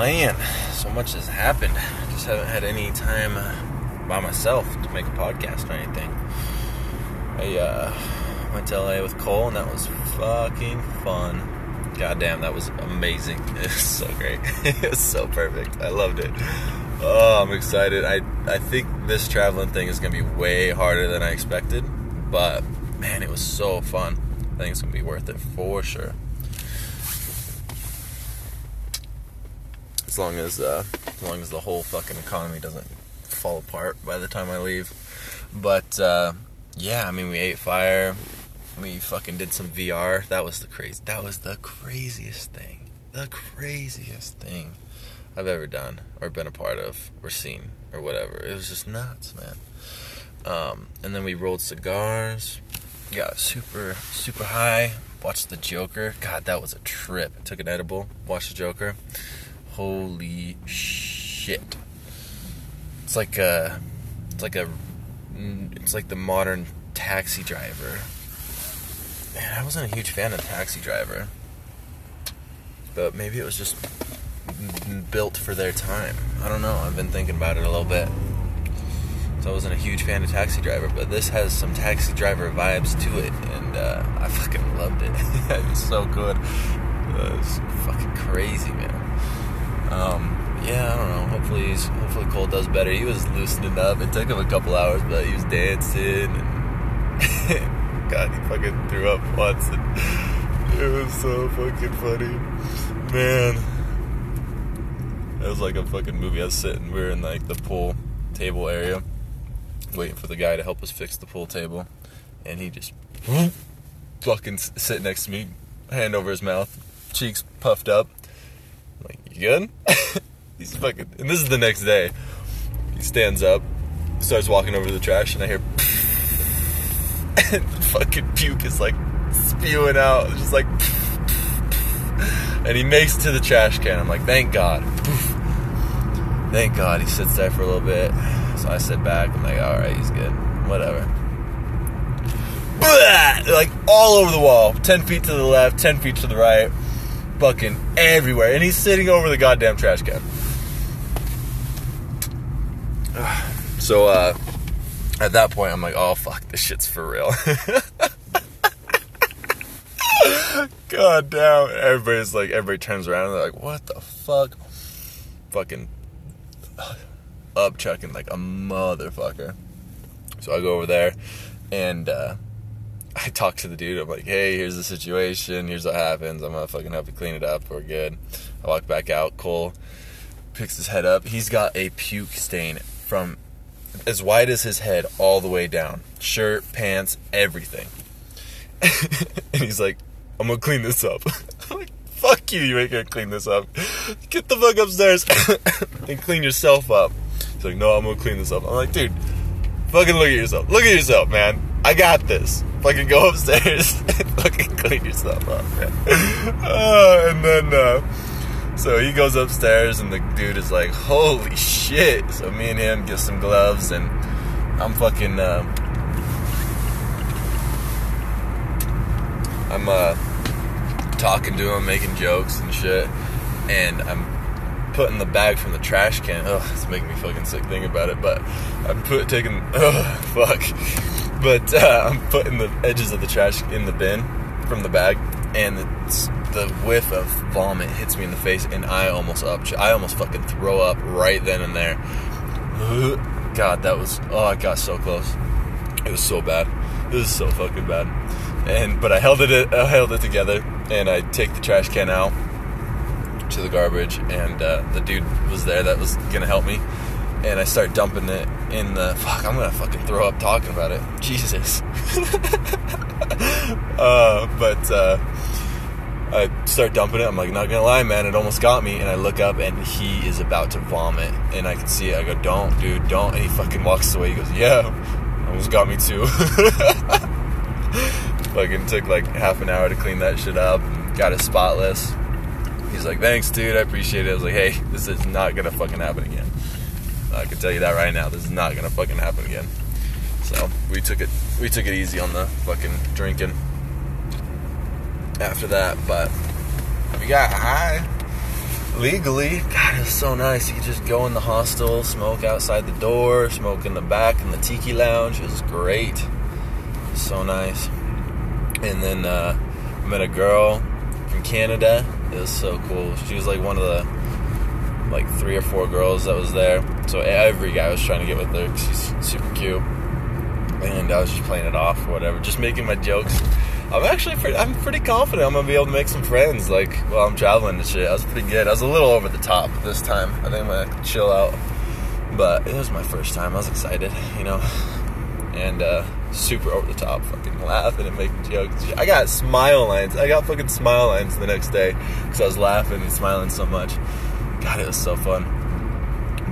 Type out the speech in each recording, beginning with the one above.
man, so much has happened. Just haven't had any time uh, by myself to make a podcast or anything. I uh, went to LA with Cole, and that was fucking fun. Goddamn, that was amazing. It was so great. it was so perfect. I loved it. Oh, I'm excited. I I think this traveling thing is gonna be way harder than I expected, but man, it was so fun. I think it's gonna be worth it for sure. As long as uh, as long as the whole fucking economy doesn't fall apart by the time I leave. But uh, yeah, I mean, we ate fire. We fucking did some VR. That was the crazy. That was the craziest thing. The craziest thing I've ever done or been a part of or seen or whatever. It was just nuts, man. Um, and then we rolled cigars. Got super super high. Watched the Joker. God, that was a trip. Took an edible. Watched the Joker. Holy shit! It's like a, it's like a, it's like the modern Taxi Driver. Man, I wasn't a huge fan of Taxi Driver, but maybe it was just built for their time. I don't know. I've been thinking about it a little bit. So I wasn't a huge fan of Taxi Driver, but this has some Taxi Driver vibes to it, and uh, I fucking loved it. it was so good. It was fucking crazy, man. Um, yeah, I don't know. Hopefully, he's, hopefully Cole does better. He was loosening up. It took him a couple hours, but he was dancing. And God, he fucking threw up once. And it was so fucking funny, man. It was like a fucking movie. I was sitting. We were in like the pool table area, waiting for the guy to help us fix the pool table, and he just fucking sit next to me, hand over his mouth, cheeks puffed up. Good? He's fucking. And this is the next day. He stands up, starts walking over to the trash, and I hear. and fucking puke is like spewing out, just like. And he makes it to the trash can. I'm like, thank God. Thank God. He sits there for a little bit. So I sit back. I'm like, all right, he's good. Whatever. Like all over the wall. 10 feet to the left, 10 feet to the right. Fucking everywhere. And he's sitting over the goddamn trash can. So, uh, at that point, I'm like, oh, fuck, this shit's for real. God damn. Everybody's like, everybody turns around and they're like, what the fuck? Fucking up chucking like a motherfucker. So I go over there and uh, I talk to the dude. I'm like, hey, here's the situation. Here's what happens. I'm gonna fucking help you clean it up. We're good. I walk back out. Cole picks his head up. He's got a puke stain from as wide as his head all the way down. Shirt, pants, everything. and he's like, I'm gonna clean this up. I'm like, fuck you, you ain't gonna clean this up. Get the fuck upstairs and clean yourself up. He's like, no, I'm gonna clean this up. I'm like, dude, fucking look at yourself. Look at yourself, man. I got this. Fucking go upstairs and fucking clean yourself up, man. Uh, and then, uh, so he goes upstairs and the dude is like, holy shit. So me and him get some gloves and I'm fucking, uh, I'm, uh, talking to him, making jokes and shit. And I'm putting the bag from the trash can. Ugh, it's making me fucking sick thinking about it. But I'm put taking. Ugh, fuck. But uh, I'm putting the edges of the trash in the bin from the bag, and the, the whiff of vomit hits me in the face, and I almost up. I almost fucking throw up right then and there. God, that was. Oh, I got so close. It was so bad. It was so fucking bad. And but I held it. I held it together and I take the trash can out to the garbage, and uh, the dude was there that was gonna help me, and I start dumping it in the fuck. I'm gonna fucking throw up talking about it. Jesus. uh, but uh, I start dumping it. I'm like, not gonna lie, man, it almost got me. And I look up, and he is about to vomit, and I can see it. I go, don't, dude, don't. And he fucking walks away. He goes, yeah, almost got me too. fucking took like half an hour to clean that shit up and got it spotless. He's like, thanks, dude. I appreciate it. I was like, hey, this is not gonna fucking happen again. I can tell you that right now. This is not gonna fucking happen again. So we took it, we took it easy on the fucking drinking after that, but we got high. legally. God, it was so nice. You could just go in the hostel, smoke outside the door, smoke in the back in the tiki lounge. It was great. So nice. And then uh, met a girl from Canada. It was so cool. She was like one of the like three or four girls that was there. So every guy was trying to get with her because she's super cute. And I was just playing it off or whatever, just making my jokes. I'm actually pretty, I'm pretty confident I'm gonna be able to make some friends. Like while I'm traveling and shit, I was pretty good. I was a little over the top this time. I think I'm gonna chill out, but it was my first time. I was excited, you know, and uh, super over the top, fucking laughing and making jokes. I got smile lines. I got fucking smile lines the next day because I was laughing and smiling so much. God, it was so fun.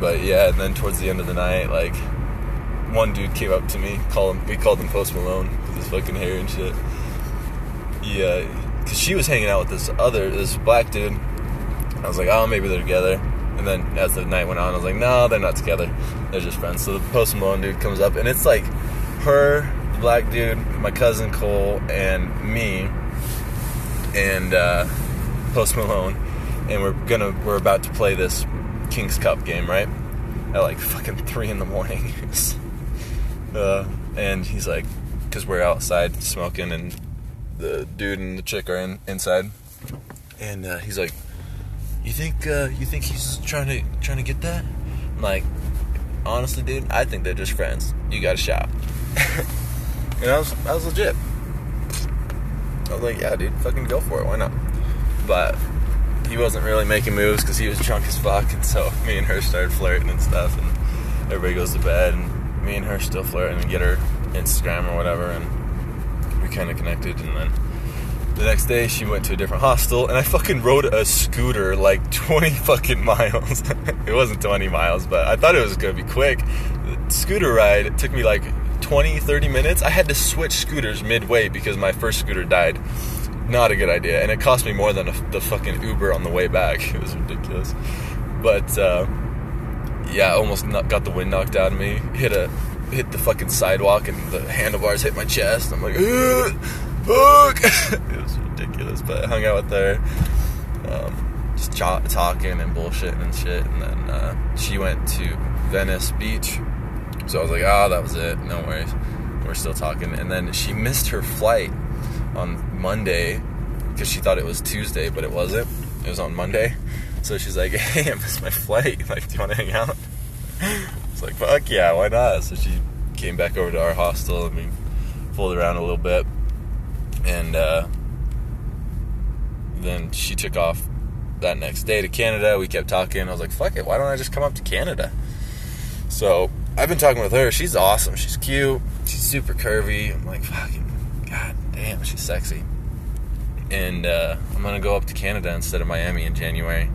But yeah, and then towards the end of the night, like one dude came up to me, call him. We called him Post Malone with his fucking hair and shit yeah, because she was hanging out with this other, this black dude. I was like, oh, maybe they're together. And then as the night went on, I was like, no, they're not together. They're just friends. So the Post Malone dude comes up, and it's like her, the black dude, my cousin Cole, and me, and uh, Post Malone, and we're gonna we're about to play this King's Cup game, right? At like fucking three in the morning. uh, and he's like, because we're outside smoking and the dude and the chick are in inside, and uh, he's like, "You think uh, you think he's trying to trying to get that?" I'm like, honestly, dude, I think they're just friends. You got a shot. and I was I was legit. I was like, yeah, dude, fucking go for it. Why not? But he wasn't really making moves because he was drunk as fuck, and so me and her started flirting and stuff, and everybody goes to bed, and me and her still flirting and get her Instagram or whatever, and we kind of connected, and then the next day she went to a different hostel, and I fucking rode a scooter like 20 fucking miles. it wasn't 20 miles, but I thought it was gonna be quick. The scooter ride took me like 20, 30 minutes. I had to switch scooters midway because my first scooter died. Not a good idea, and it cost me more than a, the fucking Uber on the way back. It was ridiculous, but uh, yeah, I almost got the wind knocked out of me. Hit a hit the fucking sidewalk and the handlebars hit my chest. I'm like, fuck. it was ridiculous, but I hung out with her, um, just talking and bullshitting and shit. And then uh, she went to Venice Beach, so I was like, oh, that was it. No worries. We're still talking. And then she missed her flight on Monday because she thought it was Tuesday, but it wasn't. It was on Monday. So she's like, hey, I missed my flight. Like, do you want to hang out? It's like, fuck yeah, why not? So she came back over to our hostel and we fooled around a little bit. And uh, then she took off that next day to Canada. We kept talking. I was like, fuck it, why don't I just come up to Canada? So I've been talking with her. She's awesome. She's cute. She's super curvy. I'm like, fucking, god damn, she's sexy. And uh, I'm gonna go up to Canada instead of Miami in January.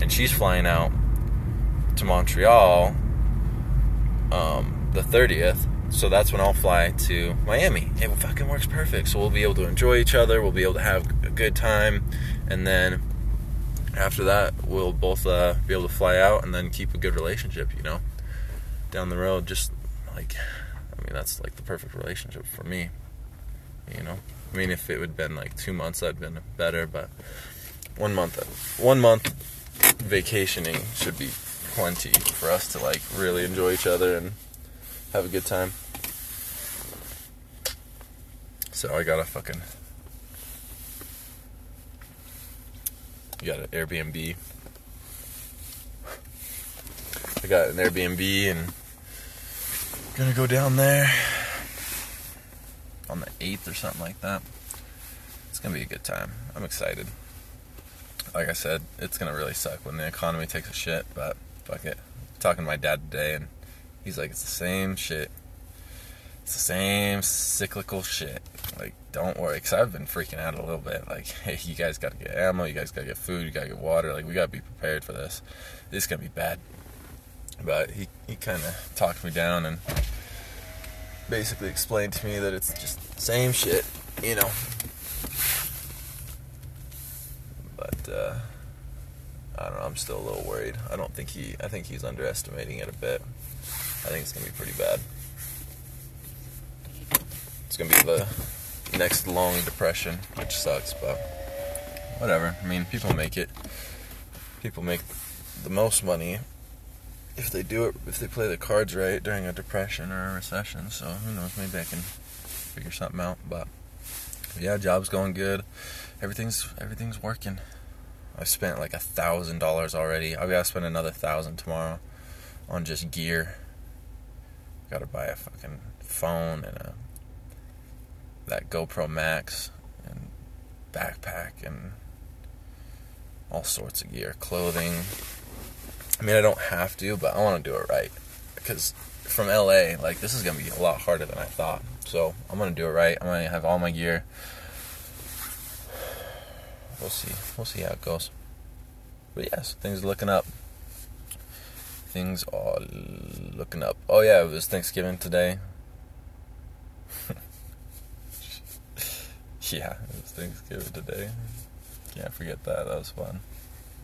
And she's flying out to Montreal um, the 30th. So that's when I'll fly to Miami. It fucking works perfect. So we'll be able to enjoy each other. We'll be able to have a good time. And then after that, we'll both uh, be able to fly out and then keep a good relationship, you know, down the road. Just like, I mean, that's like the perfect relationship for me, you know. I mean, if it would have been like two months, that'd been better. But one month, one month vacationing should be plenty for us to like really enjoy each other and have a good time. So I got a fucking you got an Airbnb. I got an Airbnb and gonna go down there on the 8th or something like that. It's gonna be a good time. I'm excited. Like I said, it's gonna really suck when the economy takes a shit, but fuck it. talking to my dad today, and he's like, it's the same shit. It's the same cyclical shit. Like, don't worry, because I've been freaking out a little bit. Like, hey, you guys got to get ammo, you guys got to get food, you got to get water. Like, we got to be prepared for this. This is going to be bad. But he, he kind of talked me down and basically explained to me that it's just same shit, you know. But, uh, I don't know. I'm still a little worried. I don't think he. I think he's underestimating it a bit. I think it's gonna be pretty bad. It's gonna be the next long depression, which sucks, but whatever. I mean, people make it. people make the most money if they do it if they play the cards right during a depression or a recession. So who knows? Maybe I can figure something out. But yeah, job's going good. Everything's everything's working. I've spent like a thousand dollars already. I've got to spend another thousand tomorrow on just gear. Got to buy a fucking phone and a that GoPro Max and backpack and all sorts of gear, clothing. I mean, I don't have to, but I want to do it right because from LA, like this is gonna be a lot harder than I thought. So I'm gonna do it right. I'm gonna have all my gear. We'll see. We'll see how it goes. But yes, things are looking up. Things are looking up. Oh yeah, it was Thanksgiving today. yeah, it was Thanksgiving today. Can't forget that. That was fun.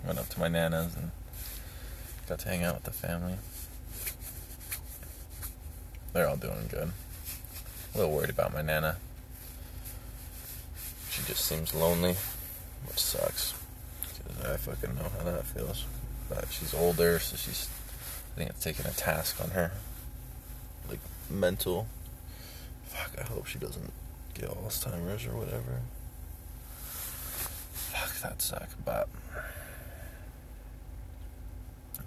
Went up to my nana's and got to hang out with the family. They're all doing good. A little worried about my nana. She just seems lonely, which sucks. I fucking know how that feels. But she's older, so she's. I think it's taking a task on her. Like, mental. Fuck, I hope she doesn't get Alzheimer's or whatever. Fuck, that suck, but.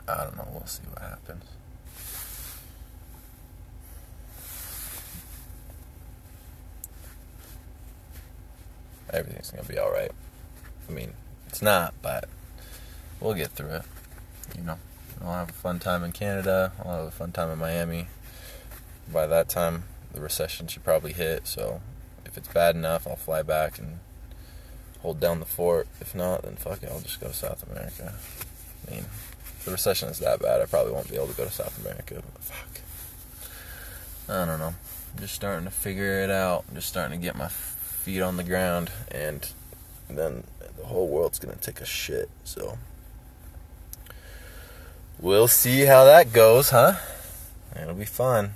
I don't know, we'll see what happens. everything's gonna be all right. I mean, it's not, but we'll get through it. You know, I'll have a fun time in Canada. I'll have a fun time in Miami. By that time, the recession should probably hit. So, if it's bad enough, I'll fly back and hold down the fort. If not, then fuck it, I'll just go to South America. I mean, if the recession is that bad, I probably won't be able to go to South America. But fuck, I don't know. I'm just starting to figure it out. I'm just starting to get my feet on the ground, and then the whole world's gonna take a shit. So we'll see how that goes, huh? It'll be fun.